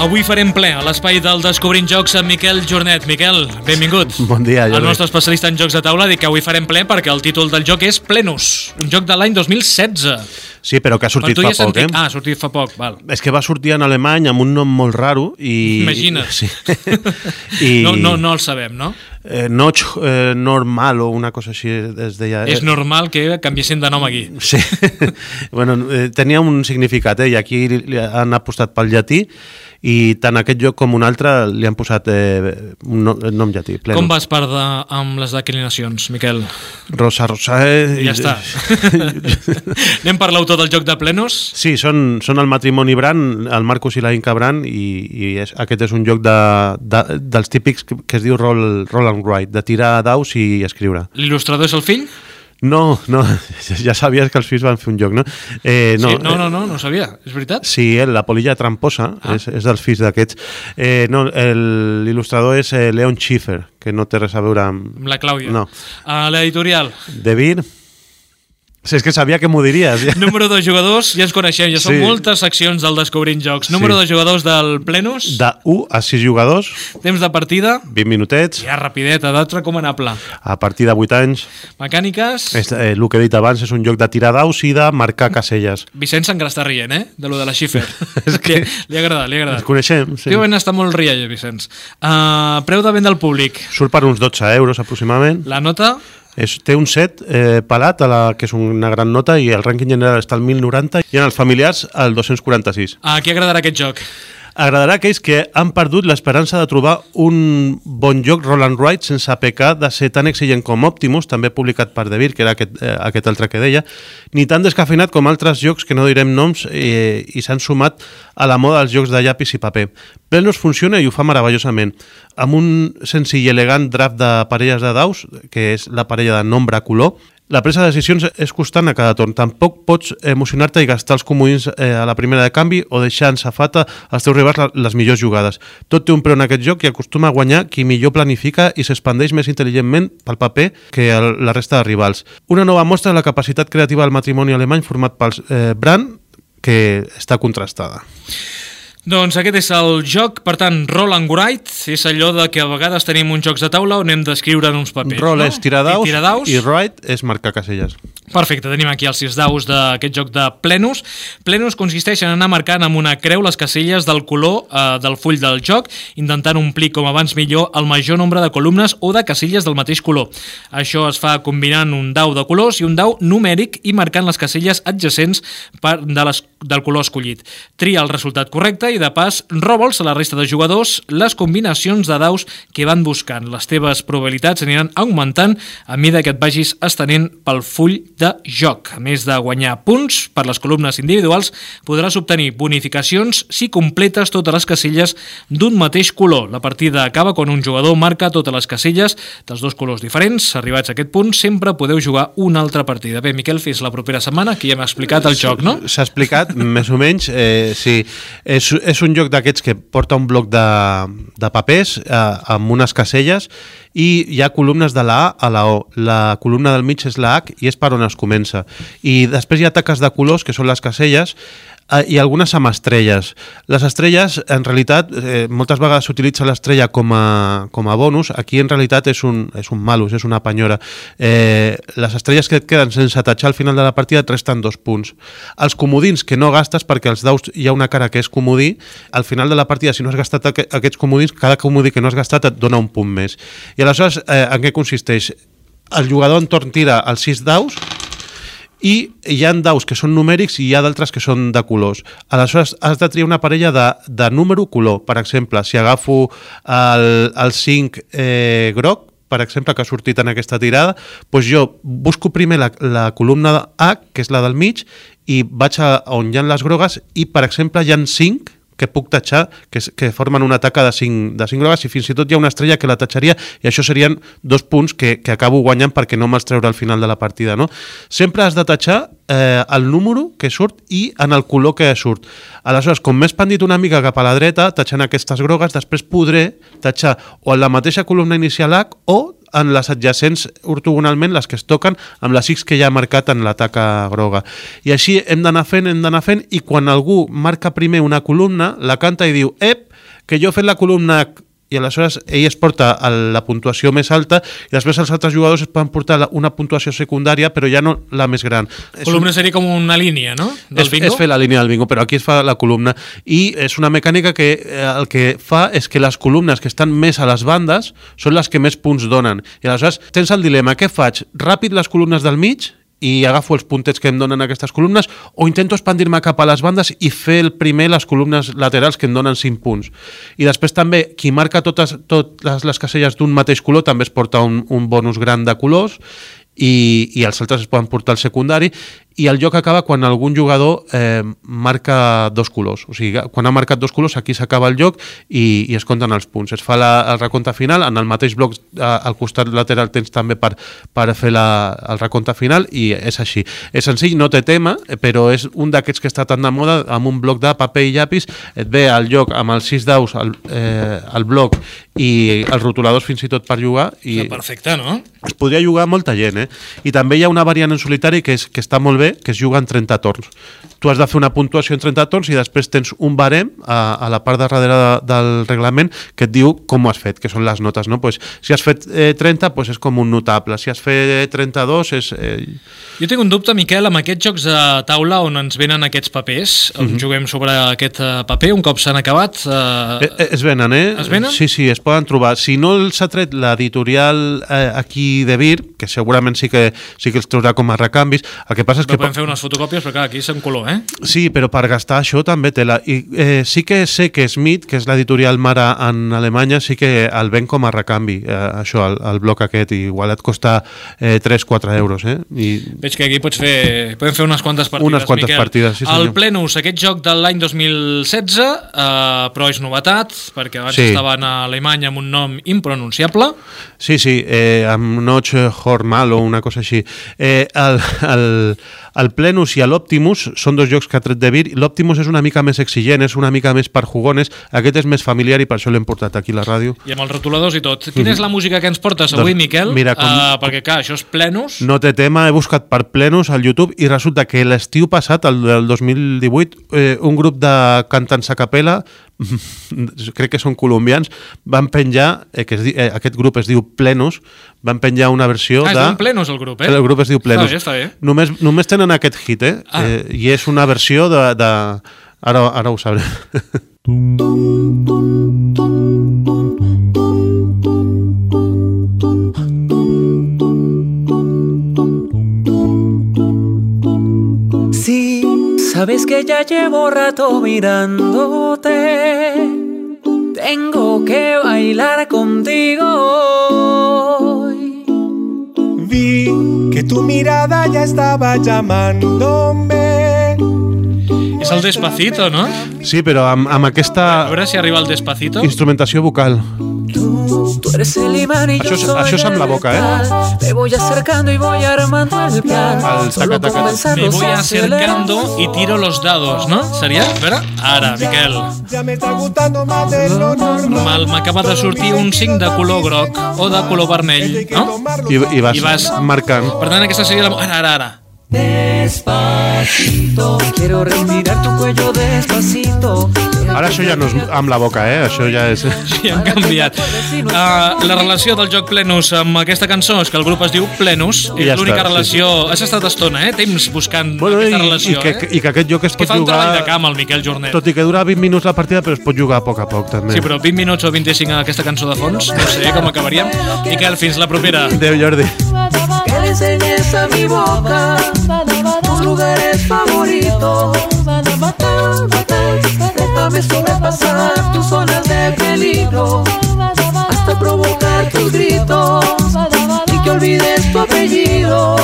Avui farem ple a l'espai del Descobrint Jocs amb Miquel Jornet. Miquel, benvingut. Bon dia, El Jordi. nostre especialista en jocs de taula dic que avui farem ple perquè el títol del joc és Plenus, un joc de l'any 2016. Sí, però que ha sortit fa ja poc, eh? sentit- Ah, ha sortit fa poc, val. És que va sortir en alemany amb un nom molt raro i... Imagina't. Sí. I... No, no, no el sabem, no? Eh, Notch eh, normal o una cosa així es deia. És normal que canviessin de nom aquí. Sí. bueno, eh, tenia un significat, eh? I aquí han apostat pel llatí i tant aquest joc com un altre li han posat eh, un no, nom llatí. Plenus. Com vas per de, amb les declinacions, Miquel? Rosa, rosa... Eh? Ja està. Anem per l'autor del joc de Plenus? Sí, són, són el matrimoni Brand, el Marcus i la Inca Brand, i, i és, aquest és un joc de, de, dels típics que, que es diu roll, roll and write, de tirar daus i escriure. L'il·lustrador és el fill? No, no, ja sabies que els fills van fer un joc, no? Eh, sí, no, no, no, no ho sabia, és veritat? Sí, eh, la polilla tramposa ah. és, és dels fills d'aquests. Eh, no, el- l'il·lustrador és eh, Leon Schiffer, que no té res a veure amb... Amb la Clàudia. No. A l'editorial, De Vir... Sí, és que sabia que m'ho diries. Ja. número de jugadors, ja ens coneixem, ja són Sí. moltes seccions del Descobrint Jocs. Número Sí. de jugadors del Plenus, De 1 a 6 jugadors, temps de partida, 20 minutets, ja rapidet, edat recomanable. a partir de 8 anys... Mecàniques, És, eh, el que he dit abans és un joc de tirar daus i de marcar caselles. Vicenç s'encara està rient, eh? De lo de la Schiffer. és que... li, li ha agradat, li ha Ens agradat. coneixem, sí. Últimament està molt riall, Vicenç. Uh, preu de venda al públic. Surt per uns 12 euros aproximadament. La nota, És, té un set eh, pelat, a la, que és una gran nota, i el rànquing general està al 1090, i en els familiars al 246. a qui agradarà aquest joc? Agradarà a aquells que han perdut l'esperança de trobar un bon joc roll and write sense pecar de ser tan exigent com Optimus, també publicat per Devir, que era aquest, eh, aquest altre que deia, ni tan descafeinat com altres jocs que no direm noms eh, i s'han sumat a la moda dels jocs de llapis i paper. Plenus funciona i ho fa meravellosament. Amb un senzill i elegant draft de parelles de daus, que és la parella de nombre-color, la presa de decisions és constant a cada torn. Tampoc pots emocionar-te i gastar els comodins eh, a la primera de canvi o deixar en safata als teus rivals les millors jugades. Tot té un preu en aquest joc i acostuma a guanyar qui millor planifica i s'expandeix més intel·ligentment pel paper que el, la resta de rivals. Una nova mostra de la capacitat creativa del matrimoni alemany format pels eh, Brand, que està contrastada. Doncs aquest és el joc, per tant, Roll and Write és allò de que a vegades tenim uns jocs de taula on hem d'escriure en uns papers. Roll no? és tirar daus I, daus. i Write és marcar caselles. Perfecte, tenim aquí els sis daus d'aquest joc de Plenus. Plenus consisteix en anar marcant amb una creu les caselles del color eh, del full del joc, intentant omplir com abans millor el major nombre de columnes o de caselles del mateix color. Això es fa combinant un dau de colors i un dau numèric i marcant les caselles adjacents per, de les, del color escollit. Tria el resultat correcte i de pas roba'ls a la resta de jugadors les combinacions de daus que van buscant. Les teves probabilitats aniran augmentant a mesura que et vagis estenent pel full de joc. A més de guanyar punts per les columnes individuals, podràs obtenir bonificacions si completes totes les casilles d'un mateix color. La partida acaba quan un jugador marca totes les casilles dels dos colors diferents. Arribats a aquest punt, sempre podeu jugar una altra partida. Bé, Miquel, fins la propera setmana, que ja hem explicat el joc, no? S'ha explicat, més o menys, eh, sí. És, és un joc d'aquests que porta un bloc de, de papers eh, amb unes caselles i hi ha columnes de la A a la O. La columna del mig és la H i és per on es comença. I després hi ha taques de colors, que són les caselles, i algunes amb estrelles. Les estrelles, en realitat, eh, moltes vegades s'utilitza l'estrella com, a, com a bonus, aquí en realitat és un, és un malus, és una penyora. Eh, les estrelles que et queden sense tatxar al final de la partida et resten dos punts. Els comodins que no gastes, perquè els daus hi ha una cara que és comodí, al final de la partida, si no has gastat aqu aquests comodins, cada comodí que no has gastat et dona un punt més. I aleshores, eh, en què consisteix? El jugador en torn tira els sis daus, i hi ha daus que són numèrics i hi ha d'altres que són de colors. Aleshores, has de triar una parella de, de número color. Per exemple, si agafo el, el 5 eh, groc, per exemple, que ha sortit en aquesta tirada, doncs jo busco primer la, la columna A, que és la del mig, i vaig a on hi ha les grogues, i, per exemple, hi ha 5 que puc tatxar, que, que formen una taca de 5, de 5 grogues, i fins i tot hi ha una estrella que la tatxaria, i això serien dos punts que, que acabo guanyant perquè no me'ls treure al final de la partida. No? Sempre has de tatxar eh, el número que surt i en el color que surt. Aleshores, com m'he expandit una mica cap a la dreta, tatxant aquestes grogues, després podré tatxar o en la mateixa columna inicial H o en les adjacents ortogonalment, les que es toquen, amb les X que ja ha marcat en la taca groga. I així hem d'anar fent, hem d'anar fent, i quan algú marca primer una columna, la canta i diu, ep, que jo he fet la columna i aleshores ell es porta a la puntuació més alta i després els altres jugadors es poden portar una puntuació secundària però ja no la més gran. Columna un... seria com una línia, no? Del és, bingo? és fer la línia del bingo, però aquí es fa la columna i és una mecànica que eh, el que fa és que les columnes que estan més a les bandes són les que més punts donen i aleshores tens el dilema, què faig? Ràpid les columnes del mig i agafo els puntets que em donen aquestes columnes o intento expandir-me cap a les bandes i fer el primer les columnes laterals que em donen 5 punts. I després també qui marca totes, totes les caselles d'un mateix color també es porta un, un bonus gran de colors i, i els altres es poden portar al secundari i el joc acaba quan algun jugador eh, marca dos colors. O sigui, quan ha marcat dos colors, aquí s'acaba el joc i, i es compten els punts. Es fa la, el recompte final, en el mateix bloc eh, al costat lateral tens també per, per fer la, el recompte final i és així. És senzill, no té tema, però és un d'aquests que està tan de moda, amb un bloc de paper i llapis, et ve al joc amb els sis daus, el, eh, el bloc i els rotuladors fins i tot per jugar. I Perfecte, no? Es podria jugar molta gent, eh? I també hi ha una variant en solitari que, és, que està molt bé, que es juga en 30 torns. Tu has de fer una puntuació en 30 torns i després tens un barem a, a la part de darrere de, del reglament que et diu com ho has fet, que són les notes. No? Pues, si has fet eh, 30, pues és com un notable. Si has fet 32, és... Eh... Jo tinc un dubte, Miquel, amb aquests jocs de taula on ens venen aquests papers, on mhm. -huh. juguem sobre aquest eh, paper, un cop s'han acabat... Eh... Eh, es venen, eh? Es venen? Sí, sí, es poden trobar. Si no els ha tret l'editorial eh, aquí de Vir, que segurament sí que, sí que els traurà com a recanvis, el que passa és que podem fer unes fotocòpies, però clar, aquí és en color, eh? Sí, però per gastar això també tela. I eh, sí que sé que Smith, que és l'editorial mare en Alemanya, sí que el ven com a recanvi, eh, això, el, el bloc aquest, i igual et costa eh, 3-4 euros, eh? I... Veig que aquí pots fer, podem fer unes quantes partides, Unes quantes Miquel. partides, sí senyor. El Plenus, aquest joc de l'any 2016, eh, però és novetat, perquè abans sí. estaven a Alemanya amb un nom impronunciable. Sí, sí, eh, amb Noche Hormal o una cosa així. Eh, el, el, el Plenus i l'Optimus són dos jocs que ha tret de Vir. L'Optimus és una mica més exigent, és una mica més per jugones. Aquest és més familiar i per això l'hem portat aquí a la ràdio. I amb els rotuladors i tot. Quina és la música que ens portes avui, doncs, Miquel? Mira, com... uh, perquè, clar, això és Plenus. No té tema, he buscat per Plenus al YouTube i resulta que l'estiu passat, el del 2018, eh, un grup de cantants a capella crec que són colombians, van penjar, eh, que es di, eh, aquest grup es diu Plenus, van penjar una versió ah, de... Ah, Plenus el grup, eh? El grup es diu Plenus. Està bé, està bé. Només, només tenen aquest hit, eh? Ah. eh I és una versió de... de... Ara, ara ho sabré. Sí, sabes que ya llevo rato mirándote. Tengo que bailar contigo hoy. Vi que tu mirada ya estaba llamándome. És el Despacito, no? Sí, però amb, amb aquesta... A veure si arriba el Despacito. Instrumentació vocal. Tú, eres el imán y això, yo soy això és amb la boca, eh? Me voy acercando y voy armando el plan. El taca, taca. Me voy acercando y tiro los dados, no? Seria? A veure, ara, Miquel. Ja me está gustando más de lo normal. M'acaba de sortir un 5 de color groc o de color vermell, no? I, i, vas, I vas marcant. Per tant, aquesta seria la... Ara, ara, ara. Despacito, quiero respirar tu cuello despacito. Ara això ja no és amb la boca, eh? Això ja és... Sí, han canviat. Uh, la relació del joc Plenus amb aquesta cançó és que el grup es diu Plenus. I és ja l'única relació... Sí, sí. Has estat estona, eh? Temps buscant bueno, aquesta i, relació, i que, eh? I que aquest joc es que pot fa jugar... un treball de camp, el Miquel Jornet. Tot i que dura 20 minuts la partida, però es pot jugar a poc a poc, també. Sí, però 20 minuts o 25 a aquesta cançó de fons, no sé com acabaríem. Miquel, fins la propera. Adéu, Jordi. Que le enseñes a mi boca tus lugares favoritos. Déjame sobrepasar tus zonas de peligro hasta provocar tus gritos y que olvides tu apellido.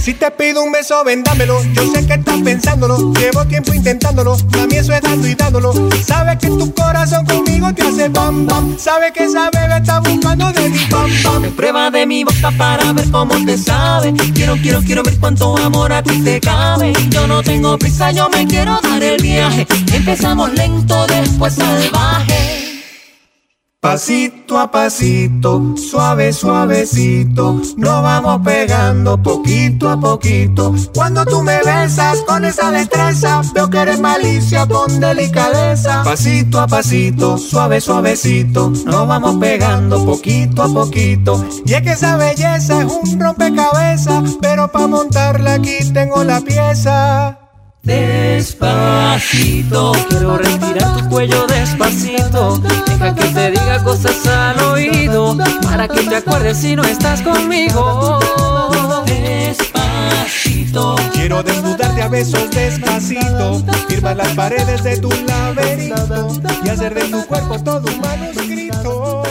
Si te pido un beso, vendámelo. Yo sé que estás pensándolo, llevo tiempo intentándolo. A mí eso es dando y dándolo. Sabes que tu corazón conmigo te hace bam bam. Sabes que esa bebé está buscando de. Prueba de mi boca para ver cómo te sabe. Quiero, quiero, quiero ver cuánto amor a ti te cabe. Yo no tengo prisa, yo me quiero dar el viaje. Empezamos lento, después salvaje. Pasito a pasito, suave, suavecito, nos vamos pegando poquito a poquito. Cuando tú me besas con esa destreza, veo que eres malicia con delicadeza. Pasito a pasito, suave, suavecito, nos vamos pegando poquito a poquito. Y es que esa belleza es un rompecabezas, pero para montarla aquí tengo la pieza. Despacito, quiero respirar tu cuello despacito. Acuerdes si no estás conmigo. Despacito, quiero desnudarte a besos despacito, firmar las paredes de tu laberinto y hacer de tu cuerpo todo un manuscrito.